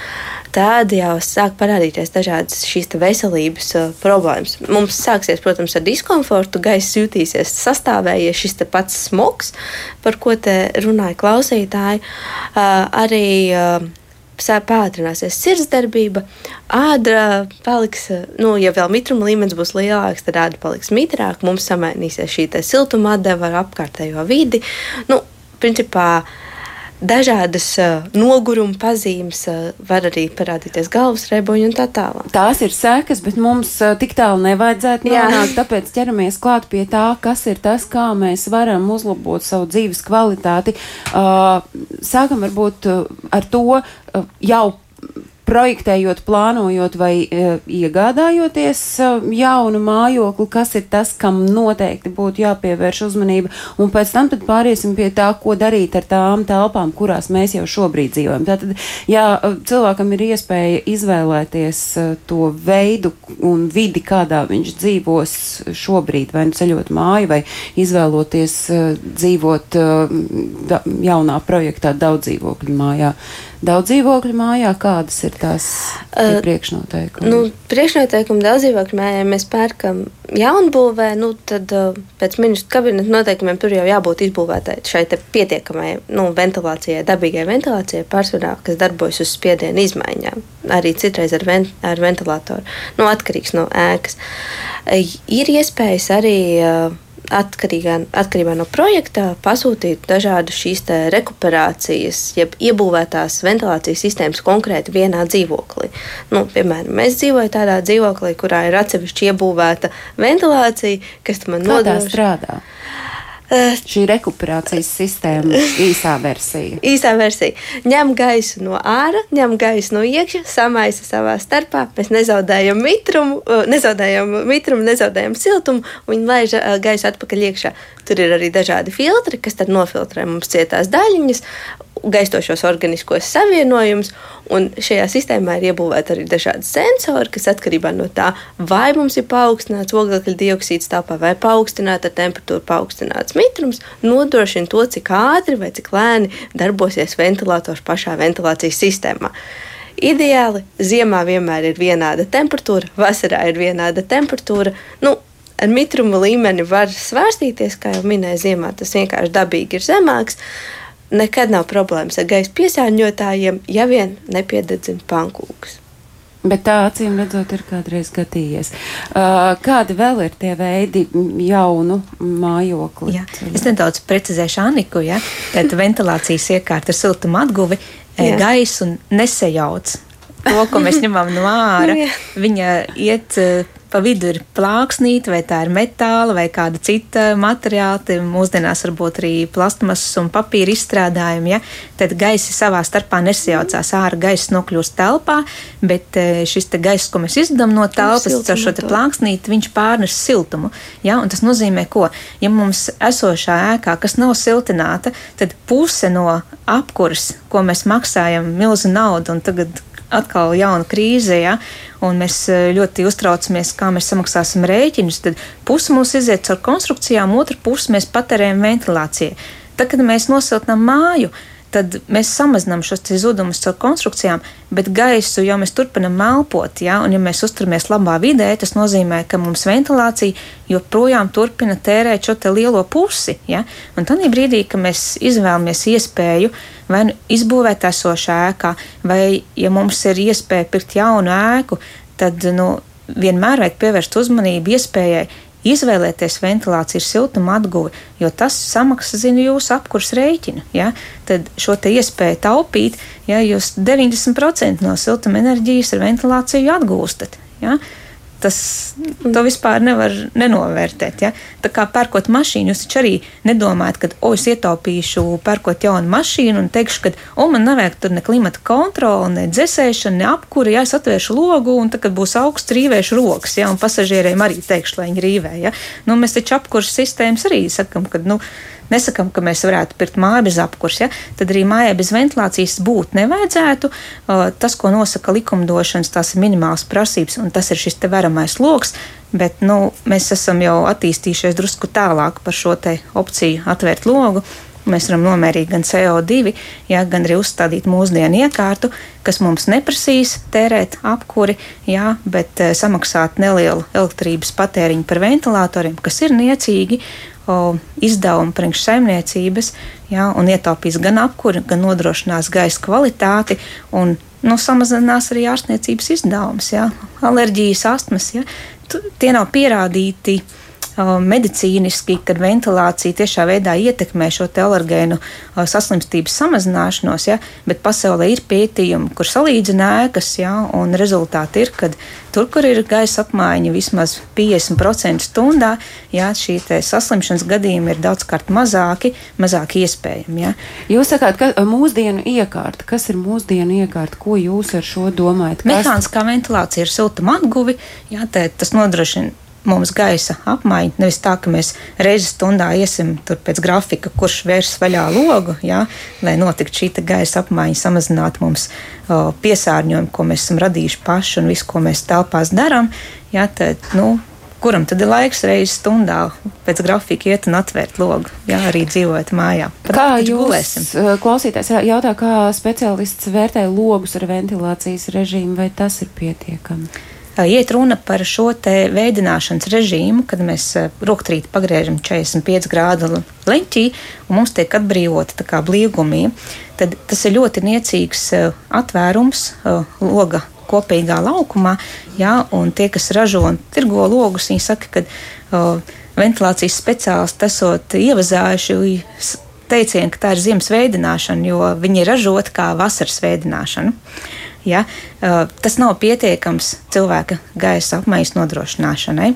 Tad jau sāk parādīties dažādas šīs veselības uh, problēmas. Mums sāksies, protams, ar diskomfortu, gaiss jutīsies sastāvējies šis pats smogs, par ko te runāja klausītāji. Uh, arī uh, pātrināsies sirdsdarbība, āda paliks, nu, ja vēl mitruma līmenis būs lielāks, tad āda paliks mitrāka, mums samainīsies šī siltuma atdeva ar apkārtējo vidi. Nu, principā, dažādas uh, noguruma pazīmes, uh, var arī parādīties galvas reboņi un tā tālāk. Tās ir sekas, bet mums uh, tik tālu nevajadzētu nonākt, tāpēc ķeramies klāt pie tā, kas ir tas, kā mēs varam uzlabot savu dzīves kvalitāti. Uh, sākam varbūt uh, ar to uh, jau projektējot, plānojot vai e, iegādājoties e, jaunu mājokli, kas ir tas, kam noteikti būtu jāpievērš uzmanība, un pēc tam pāriesim pie tā, ko darīt ar tām telpām, kurās mēs jau šobrīd dzīvojam. Tātad, ja e, cilvēkam ir iespēja izvēlēties to veidu un vidi, kādā viņš dzīvos šobrīd, vai nu ceļot māju, vai izvēloties dzīvot jaunā projektā daudz dzīvokļu mājā, daudz dzīvokļu mājā, kādas ir tās uh, priekšnoteikumi? Nu, priekšnoteikumi daudz dzīvokļu mājā, ja mēs pērkam jaunbūvē, nu, tad uh, pēc ministru kabineta noteikumiem tur jau jābūt izbūvētai šai pietiekamai nu, ventilācijai, dabīgai ventilācijai pārsvarā, kas darbojas uz spiedienu izmaiņām. Arī citreiz ar, ven ar ventilatoru. Nu, atkarīgs no ēkas. Uh, ir iespējas arī uh, atkarīgā, atkarībā no projekta pasūtīt dažādas šīs rekuperācijas, jeb iebūvētās ventilācijas sistēmas konkrēti vienā dzīvoklī. Nu, piemēram, mēs dzīvojam tādā dzīvoklī, kurā ir atsevišķi iebūvēta ventilācija, kas man nodrošina. strādā? Uh, Šī rekuperācijas sistēma īsā versija. īsā versija. Ņem gaisu no ārā, ņem gaisu no iekšā, samaisa savā starpā. Mēs nezaudējam mitrumu, nezaudējam, mitrumu, nezaudējam siltumu un laiž gaisu atpakaļ iekšā. Tur ir arī dažādi filtri, kas nofiltrē mums cietās daļiņas gaistošos organiskos savienojumus, un šajā sistēmā ir iebūvēti arī dažādi sensori, kas atkarībā no tā, vai mums ir paaugstināts oglekļa dioksīds telpā vai paaugstināta temperatūra, paaugstināts mitrums, nodrošina to, cik ātri vai cik lēni darbosies ventilators pašā ventilācijas sistēmā. Ideāli ziemā vienmēr ir vienāda temperatūra, vasarā ir vienāda temperatūra. Nu, ar mitruma līmeni var svārstīties, kā jau minēju, ziemā tas vienkārši dabīgi ir zemāks. Uh, nekad nav problēmas ar gaisa piesārņotājiem, ja vien nepiededzina pankūks. Bet tā acīm redzot, ir kādreiz gadījies. Uh, kādi vēl ir tie veidi jaunu mājokli? Jā. Es nedaudz precizēšu Aniku. Ja? Tad ventilācijas iekārta ar siltumu atguvi Jā. gaisu nesajauc. To, ko mēs ņemam no ārā, [LAUGHS] nu, viņa iet pa vidu ir plāksnīte, vai tā ir metāla, vai kāda cita materiāla. Mūsdienās varbūt arī plastmasas un papīra izstrādājumi. Ja? Tad gaisa savā starpā nesajaucās ārā, gaisa nokļūst telpā, bet e, šis gaiss, ko mēs izdodam no telpas, caur šo plāksnīti, viņš pārnes siltumu. Ja? Un tas nozīmē, ko? Ja mums esošā ēkā, kas nav siltināta, tad puse no apkurs, ko mēs maksājam milzu naudu, un tagad atkal jauna krīze, ja, un mēs e, ļoti uztraucamies, kā mēs samaksāsim rēķinus, tad pusi mums iziet caur konstrukcijām, otra pusi mēs patērējam ventilācijai. Tad, kad mēs nosiltinām māju, tad mēs samazinām šos zudumus caur konstrukcijām, bet gaisu jau mēs turpinām elpot. Ja? Un, ja mēs uzturamies labā vidē, tas nozīmē, ka mums ventilācija joprojām turpina tērēt šo lielo pusi. Ja? Un tad brīdī, kad mēs izvēlamies iespēju vai nu izbūvēt esošā ēkā, vai ja mums ir iespēja pirkt jaunu ēku, tad nu, vienmēr vajag pievērst uzmanību iespējai izvēlēties ventilācijas siltuma atguvi, jo tas samaksā zinu jūsu apkurs rēķinu. Ja? Tad šo iespēju taupīt, ja jūs 90% no siltuma enerģijas ar ventilāciju atgūstat. Ja? Tas to vispār nevar nenovērtēt. Ja? Tā kā pērkot mašīnu, jūs taču arī nedomājat, ka, o, es ietaupīšu, pērkot jaunu mašīnu un teikšu, ka, o, man nevajag tur ne klimata kontroli, ne dzēsēšana, ne apkuri, ja es atvēršu logu un tad, kad būs augsts, rīvēšu rokas, ja, un pasažieriem arī teikšu, lai viņi rīvē. Ja? Nu, mēs taču apkursu sistēmas arī sakam, ka, nu, nesakām, ka mēs varētu pirkt māju bez apkursa, ja? tad arī mājai bez ventilācijas būt nevajadzētu. Tas, ko nosaka likumdošanas, tās ir minimālas prasības, un tas ir šis te veramais lokus. Bet nu, mēs esam jau attīstījušies drusku tālāk par šo opciju atvērt logu. Mēs varam nomērīt gan CO2, jā, gan arī uzstādīt mūsdienu iekārtu, kas mums neprasīs tērēt apkuri, jā, bet e, samaksāt nelielu elektrības patēriņu par ventilatoriem, kas ir niecīgi izdevumu priekš saimniecības, ja, un ietaupīs gan apkuri, gan nodrošinās gaisa kvalitāti. Un, nu, samazinās arī ārstniecības izdevumus, ja, alerģijas, astmas. Ja. Tie nav pierādīti uh, medicīniski, kad ventilācija tiešā veidā ietekmē šo alergēnu saslimstības samazināšanos, ja, bet pasaulē ir pētījumi, kur salīdzina ēkas, ja, un rezultāti ir, ka tur, kur ir gaisa apmaiņa vismaz 50% stundā, ja, šī saslimšanas gadījumi ir daudzkārt mazāki, mazāk iespējami. Ja. Jūs sakāt, ka mūsdienu iekārta, kas ir mūsdienu iekārta, ko jūs ar šo domājat? Kas... Mehāniskā ventilācija ir siltuma atguvi, ja, tas nodrošina mums gaisa apmaiņa. Nevis tā, ka mēs reizi stundā iesim tur pēc grafika, kurš vērs vaļā logu, jā, lai notiktu šī gaisa apmaiņa, samazinātu mums o, piesārņojumu, ko mēs esam radījuši paši un visu, ko mēs telpās darām. Jā, tad, nu, kuram tad ir laiks reizes stundā pēc grafika iet un atvērt logu, jā, arī dzīvojot mājā. Pat kā jūs gulēsim. klausītājs jautā, kā speciālists vērtē logus ar ventilācijas režīmu, vai tas ir pietiekami? Iet runa par šo veidināšanas režīmu, kad mēs roktrīti pagriežam 45 grādu leņķī un mums tiek atbrīvota kā blīvgumija. Tad tas ir ļoti niecīgs atvērums loga kopīgā laukumā, jā, un tie, kas ražo un tirgo logus, viņi saka, ka uh, ventilācijas speciālisti esot ievazājuši teicienu, ka tā ir ziemas veidināšana, jo viņi ir ražoti kā vasaras veidināšana. Ja? Tas nav pietiekams cilvēka gaisa apmaiņas nodrošināšanai.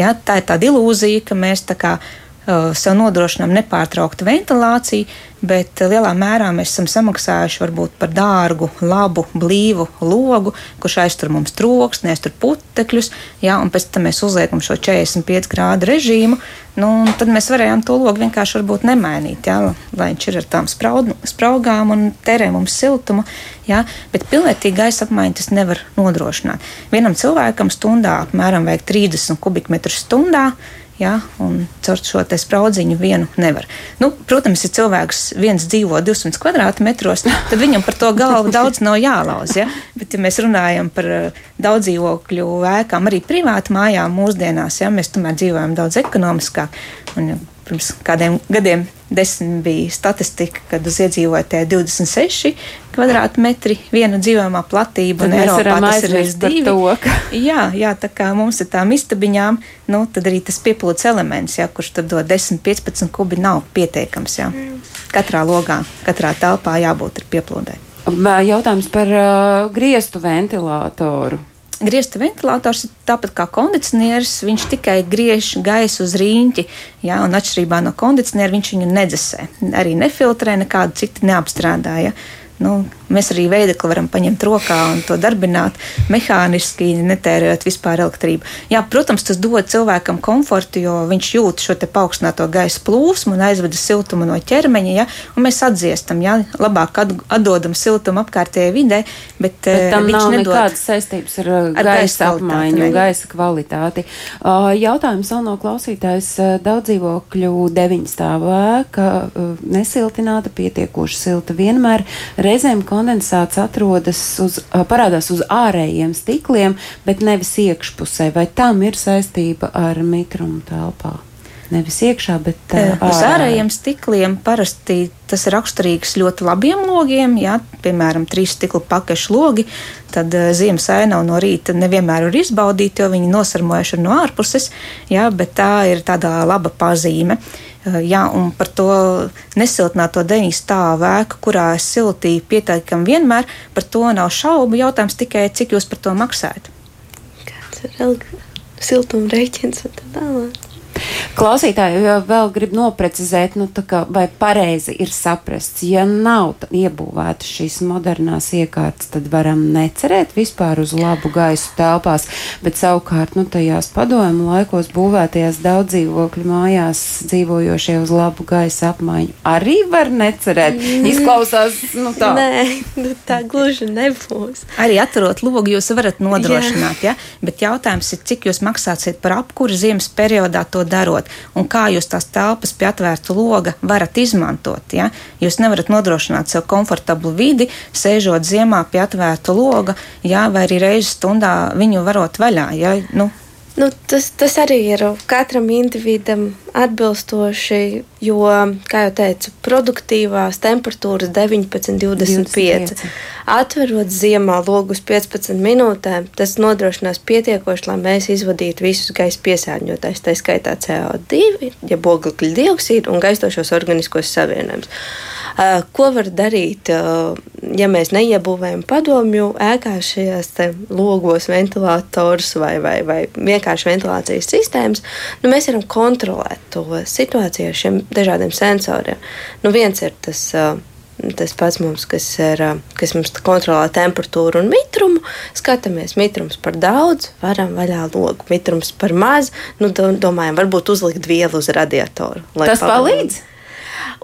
Ja? Tā ir tāda ilūzija, ka mēs tā kā sev nodrošinām nepārtrauktu ventilāciju, bet lielā mērā mēs esam samaksājuši varbūt par dārgu, labu, blīvu logu, kurš aiztur mums troksni, aiztur putekļus, jā, un pēc tam mēs uzliekam šo 45 grādu režīmu, nu, tad mēs varējām to logu vienkārši varbūt nemainīt, jā, lai viņš ir ar tām spraud, spraugām un terē mums siltumu, jā, bet pilnvērtīgi gaisa apmaiņu tas nevar nodrošināt. Vienam cilvēkam stundā apmēram vajag 30 kubikmetru stundā, Ja, un caur šo spraudziņu vienu nevar. Nu, protams, ja cilvēks viens dzīvo 200 kvadrātmetros, tad viņam par to galvu [LAUGHS] daudz nav jālauz. Ja? Bet, ja mēs runājam par eh, daudz dzīvokļu ēkām, arī privātu mājām mūsdienās, ja, mēs tomēr dzīvojam daudz ekonomiskāk. Un, pirms kādiem gadiem desmit bija statistika, kad uz iedzīvotāju 26 kvadrātmetri viena dzīvojamā platība, un Eiropā tas ir līdz divi. Ka... [LAUGHS] Jā, jā, tā kā mums ir tām istabiņām, nu, tad arī tas pieplūdes elements, jā, kurš tad dod 10-15 kubi nav pietiekams, jā. Katrā logā, katrā telpā jābūt ir pieplūdē. Jautājums par uh, griestu ventilātoru griezta ventilators ir tāpat kā kondicionieris. Viņš tikai griež gaisu uz rīņķi, ja, un atšķirībā no kondicioniera viņš viņu nedzesē. Arī nefiltrē, nekādu citu neapstrādāja. Nu, Mēs arī veidekli varam paņemt rokā un to darbināt mehāniski, netērējot vispār elektrību. Jā, protams, tas dod cilvēkam komfortu, jo viņš jūt šo paaugstināto gaisa plūsmu un aizveda siltumu no ķermeņa, ja, un mēs atdziestam, ja, labāk atdodam siltumu apkārtējai vidē, bet, bet eh, tam nav nekādas saistības ar, eh, ar gaisa apmaiņu un gaisa kvalitāti. Uh, jautājums vēl no klausītājs daudz dzīvokļu deviņstāvu ēka, nesiltināta, pietiekoši silta vienmēr, reizēm kondensāts atrodas uz, parādās uz ārējiem stikliem, bet nevis iekšpusē. Vai tam ir saistība ar mitrumu telpā? Nevis iekšā, bet uh, uz ārējiem stikliem parasti tas ir raksturīgs ļoti labiem logiem. Jā, piemēram, trīs stikla pakaļu logi. Tad uh, ziemas ainavu no rīta nevienmēr var izbaudīt, jo viņi nosarmojuši no ārpuses. Jā, bet tā ir tāda laba pazīme. Uh, jā, un par to nesiltināto deviņu stāvu ēku, kurā es siltīju pietiekami vienmēr, par to nav šaubu. Jautājums tikai, cik jūs par to maksājat? ir siltuma rēķins un tā tālāk. Klausītāji vēl grib noprecizēt, nu, kā, vai pareizi ir saprasts. Ja nav iebūvētas šīs modernās iekārtas, tad varam necerēt vispār uz labu gaisu telpās, bet savukārt, nu, tajās padomu laikos būvētajās daudz dzīvokļu mājās dzīvojošie uz labu gaisa apmaiņu arī var necerēt. Mm. Izklausās, nu, tā. Nē, nu, tā gluži nebūs. Arī atturot logu jūs varat nodrošināt, Jā. ja? bet jautājums ir, cik jūs maksāsiet par apkuri ziemas periodā to darot izmantot, un kā jūs tās telpas pie atvērta loga varat izmantot. Ja? Jūs nevarat nodrošināt sev komfortablu vidi, sēžot ziemā pie atvērta loga, ja? vai arī reizi stundā viņu varot vaļā. Ja? Nu, Nu, tas, tas arī ir katram individam atbilstoši, jo, kā jau teicu, produktīvās temperatūras 19, 25. 25. Atverot ziemā logus 15 minūtēm, tas nodrošinās pietiekoši, lai mēs izvadītu visus gaisa piesārņotājus, tā skaitā CO2, ja oglekļa dioksīdu un gaistošos organiskos savienojumus. Ko var darīt, ja mēs neiebūvējam padomju ēkā šajās logos, ventilatorus vai, vai, vai vienkārši ventilācijas sistēmas? Nu, mēs varam kontrolēt to situāciju ar šiem dažādiem sensoriem. Nu, viens ir tas tas pats mums, kas, ir, kas mums kontrolē temperatūru un mitrumu. Skatāmies, mitrums par daudz, varam vaļā logu. Mitrums par maz, nu, domājam, varbūt uzlikt vielu uz radiatoru. Tas palīdz?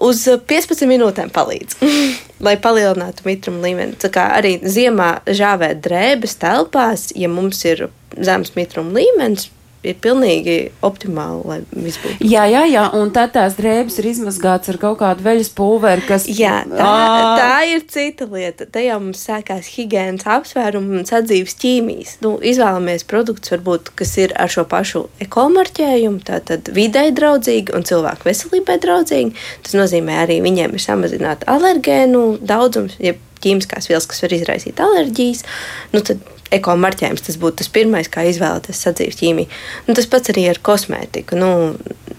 Uz 15 minūtēm palīdz, [LAUGHS] lai palielinātu mitruma līmeni. Tā kā arī ziemā žāvēt drēbes telpās, ja mums ir zems mitruma līmenis, ir pilnīgi optimāli, lai viss būtu. Jā, jā, jā, un tad tās drēbes ir izmazgātas ar kaut kādu veļas pulveri, kas. Jā, tā, tā ir cita lieta. Te jau mums sākās higiēnas apsvērumi un sadzīves ķīmijas. Nu, izvēlamies produktus, varbūt, kas ir ar šo pašu ekomarķējumu, tātad videi draudzīgi un cilvēku veselībai draudzīgi. Tas nozīmē arī viņiem ir samazināta alergēnu daudzums, ja ķīmiskās vielas, kas var izraisīt alerģijas. Nu, tad ekomarķējums. Tas būtu tas pirmais, kā izvēlēties sadzīves ķīmiju. Nu, tas pats arī ar kosmētiku. Nu,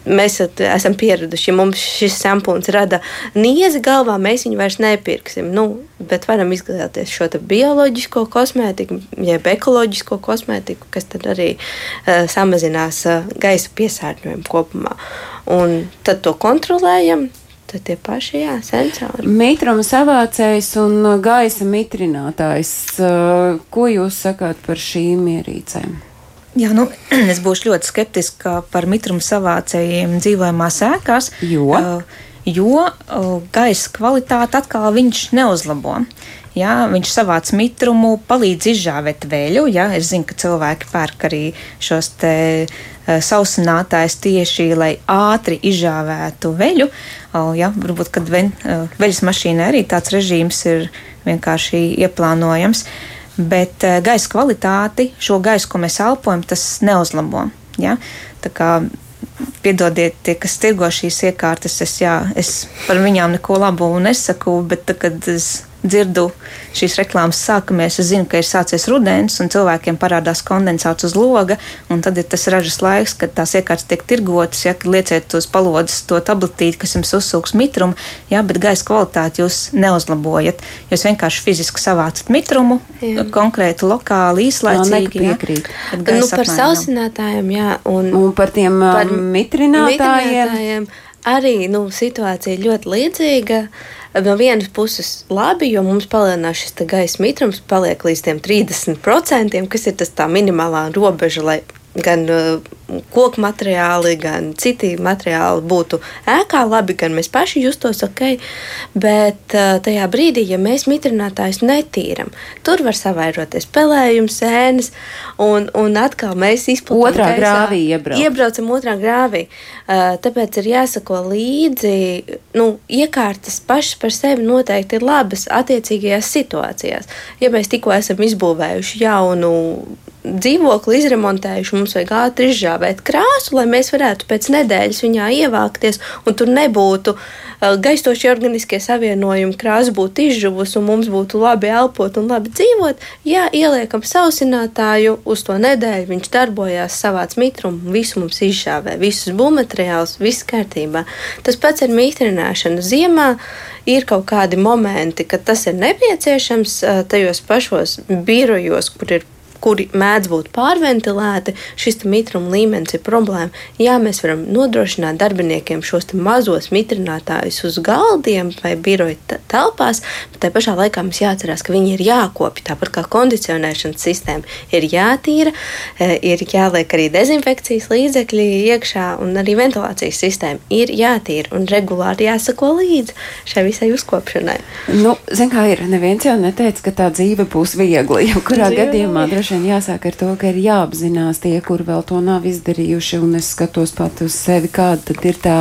mēs esam pieraduši, ja mums šis sampūns rada niezi galvā, mēs viņu vairs nepirksim. Nu, bet varam izvēlēties šo bioloģisko kosmētiku, jeb ekoloģisko kosmētiku, kas arī uh, samazinās uh, gaisa piesārņojumu kopumā. Un tad to kontrolējam, Tad tie paši jā, sensori. Mitruma savācējs un uh, gaisa mitrinātājs. Uh, ko jūs sakāt par šīm ierīcēm? Jā, nu, [CLEARS THROAT] es būšu ļoti skeptiska par mitruma savācējiem dzīvojamās ēkās. Jo, uh, jo uh, gaisa kvalitāti atkal viņš neuzlabo. Jā, viņš savāc mitrumu, palīdz izžāvēt veļu. Jā, es zinu, ka cilvēki pērk arī šos te uh, sausinātājus tieši, lai ātri izžāvētu veļu. Uh, jā, varbūt, kad ven, uh, veļas mašīnā arī tāds režīms ir vienkārši ieplānojams. Bet uh, gaisa kvalitāti, šo gaisu, ko mēs elpojam, tas neuzlabo. Jā? Tā kā Piedodiet, tie, kas tirgo šīs iekārtas, es, jā, es par viņām neko labu nesaku, bet tad, kad es dzirdu šīs reklāmas sākamies, es zinu, ka ir sācies rudens un cilvēkiem parādās kondensāts uz loga, un tad ir tas ražas laiks, kad tās iekārtas tiek tirgotas, ja lieciet uz palodas to tabletīti, kas jums uzsūks mitrumu, jā, bet gaisa kvalitāti jūs neuzlabojat. Jūs vienkārši fiziski savācat mitrumu, jā. konkrēti lokāli, īslaicīgi. Jā, piekrīt. Nu, par sausinātājiem, jā, un, un par tiem par um, mitrinātājiem. mitrinātājiem arī nu, situācija ļoti līdzīga. No vienas puses, labi, jo mums palielinās šis gaisa mitrums, paliek līdz 30%, kas ir tas tā minimālā robeža, lai gan uh, koku materiāli, gan citi materiāli būtu ēkā labi, gan mēs paši justos ok. Bet uh, tajā brīdī, ja mēs mitrinātājus netīram, tur var savairoties pelējums, sēnes, un, un atkal mēs izplatām otrā gaisā, grāvī. Iebrauc. Iebraucam otrā grāvī. Uh, tāpēc ir jāsako līdzi, nu, iekārtas pašas par sevi noteikti ir labas attiecīgajās situācijās. Ja mēs tikko esam izbūvējuši jaunu dzīvokli izremontējuši, mums vajag ātri izžāvēt krāsu, lai mēs varētu pēc nedēļas viņā ievākties un tur nebūtu uh, gaistošie organiskie savienojumi, krāsa būtu izžuvusi un mums būtu labi elpot un labi dzīvot. Jā, ieliekam sausinātāju uz to nedēļu, viņš darbojās, savāc mitrumu, visu mums izžāvē, visus būvmateriālus, viss kārtībā. Tas pats ar mitrināšanu ziemā ir kaut kādi momenti, kad tas ir nepieciešams uh, tajos pašos birojos, kur ir kuri mēdz būt pārventilēti, šis mitruma līmenis ir problēma. Jā, mēs varam nodrošināt darbiniekiem šos mazos mitrinātājus uz galdiem vai biroja telpās, bet tajā pašā laikā mums jāatcerās, ka viņi ir jākopja. Tāpat kā kondicionēšanas sistēma ir jātīra, e, ir jāliek arī dezinfekcijas līdzekļi iekšā, un arī ventilācijas sistēma ir jātīra un regulāri jāsako līdzi šai visai uzkopšanai. Nu, Ziniet, kā ir, neviens jau neteica, ka tā dzīve būs viegla. Jo kurā dzīve gadījumā droši vien jāsāk ar to, ka ir jāapzinās tie, kur vēl to nav izdarījuši, un es skatos pat uz sevi, kāda tad ir tā,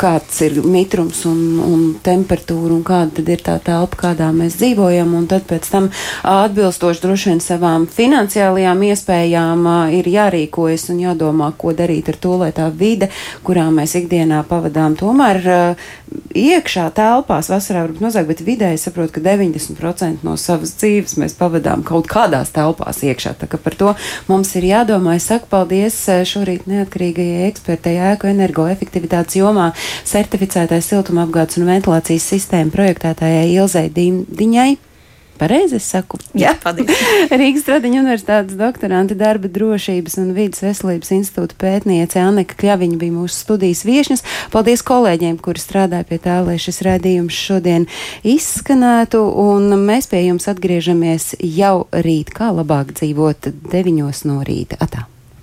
kāds ir mitrums un, un temperatūra, un kāda tad ir tā telpa, kādā mēs dzīvojam, un tad pēc tam atbilstoši droši vien savām finansiālajām iespējām ir jārīkojas un jādomā, ko darīt ar to, lai tā vide, kurā mēs ikdienā pavadām, tomēr iekšā telpās vasarā varbūt mazāk, bet vidēji saprotu, ka 90% no savas dzīves mēs pavadām kaut kādās telpās iekšā. Tā kā par to mums ir jādomā. Es saku paldies eh, šorīt neatkarīgajai ekspertei ēku energoefektivitātes jomā certificētai siltumapgādes un ventilācijas sistēmu projektētājai Ilzai Diņai. Pareizi es saku. Jā, paldies. [LAUGHS] Rīgas Tradiņu universitātes doktoranti darba drošības un vidas veselības institūta pētniece Annika Kļaviņa bija mūsu studijas viešņas. Paldies kolēģiem, kuri strādāja pie tā, lai šis redzījums šodien izskanētu, un mēs pie jums atgriežamies jau rīt, kā labāk dzīvot deviņos no rīta. Atā!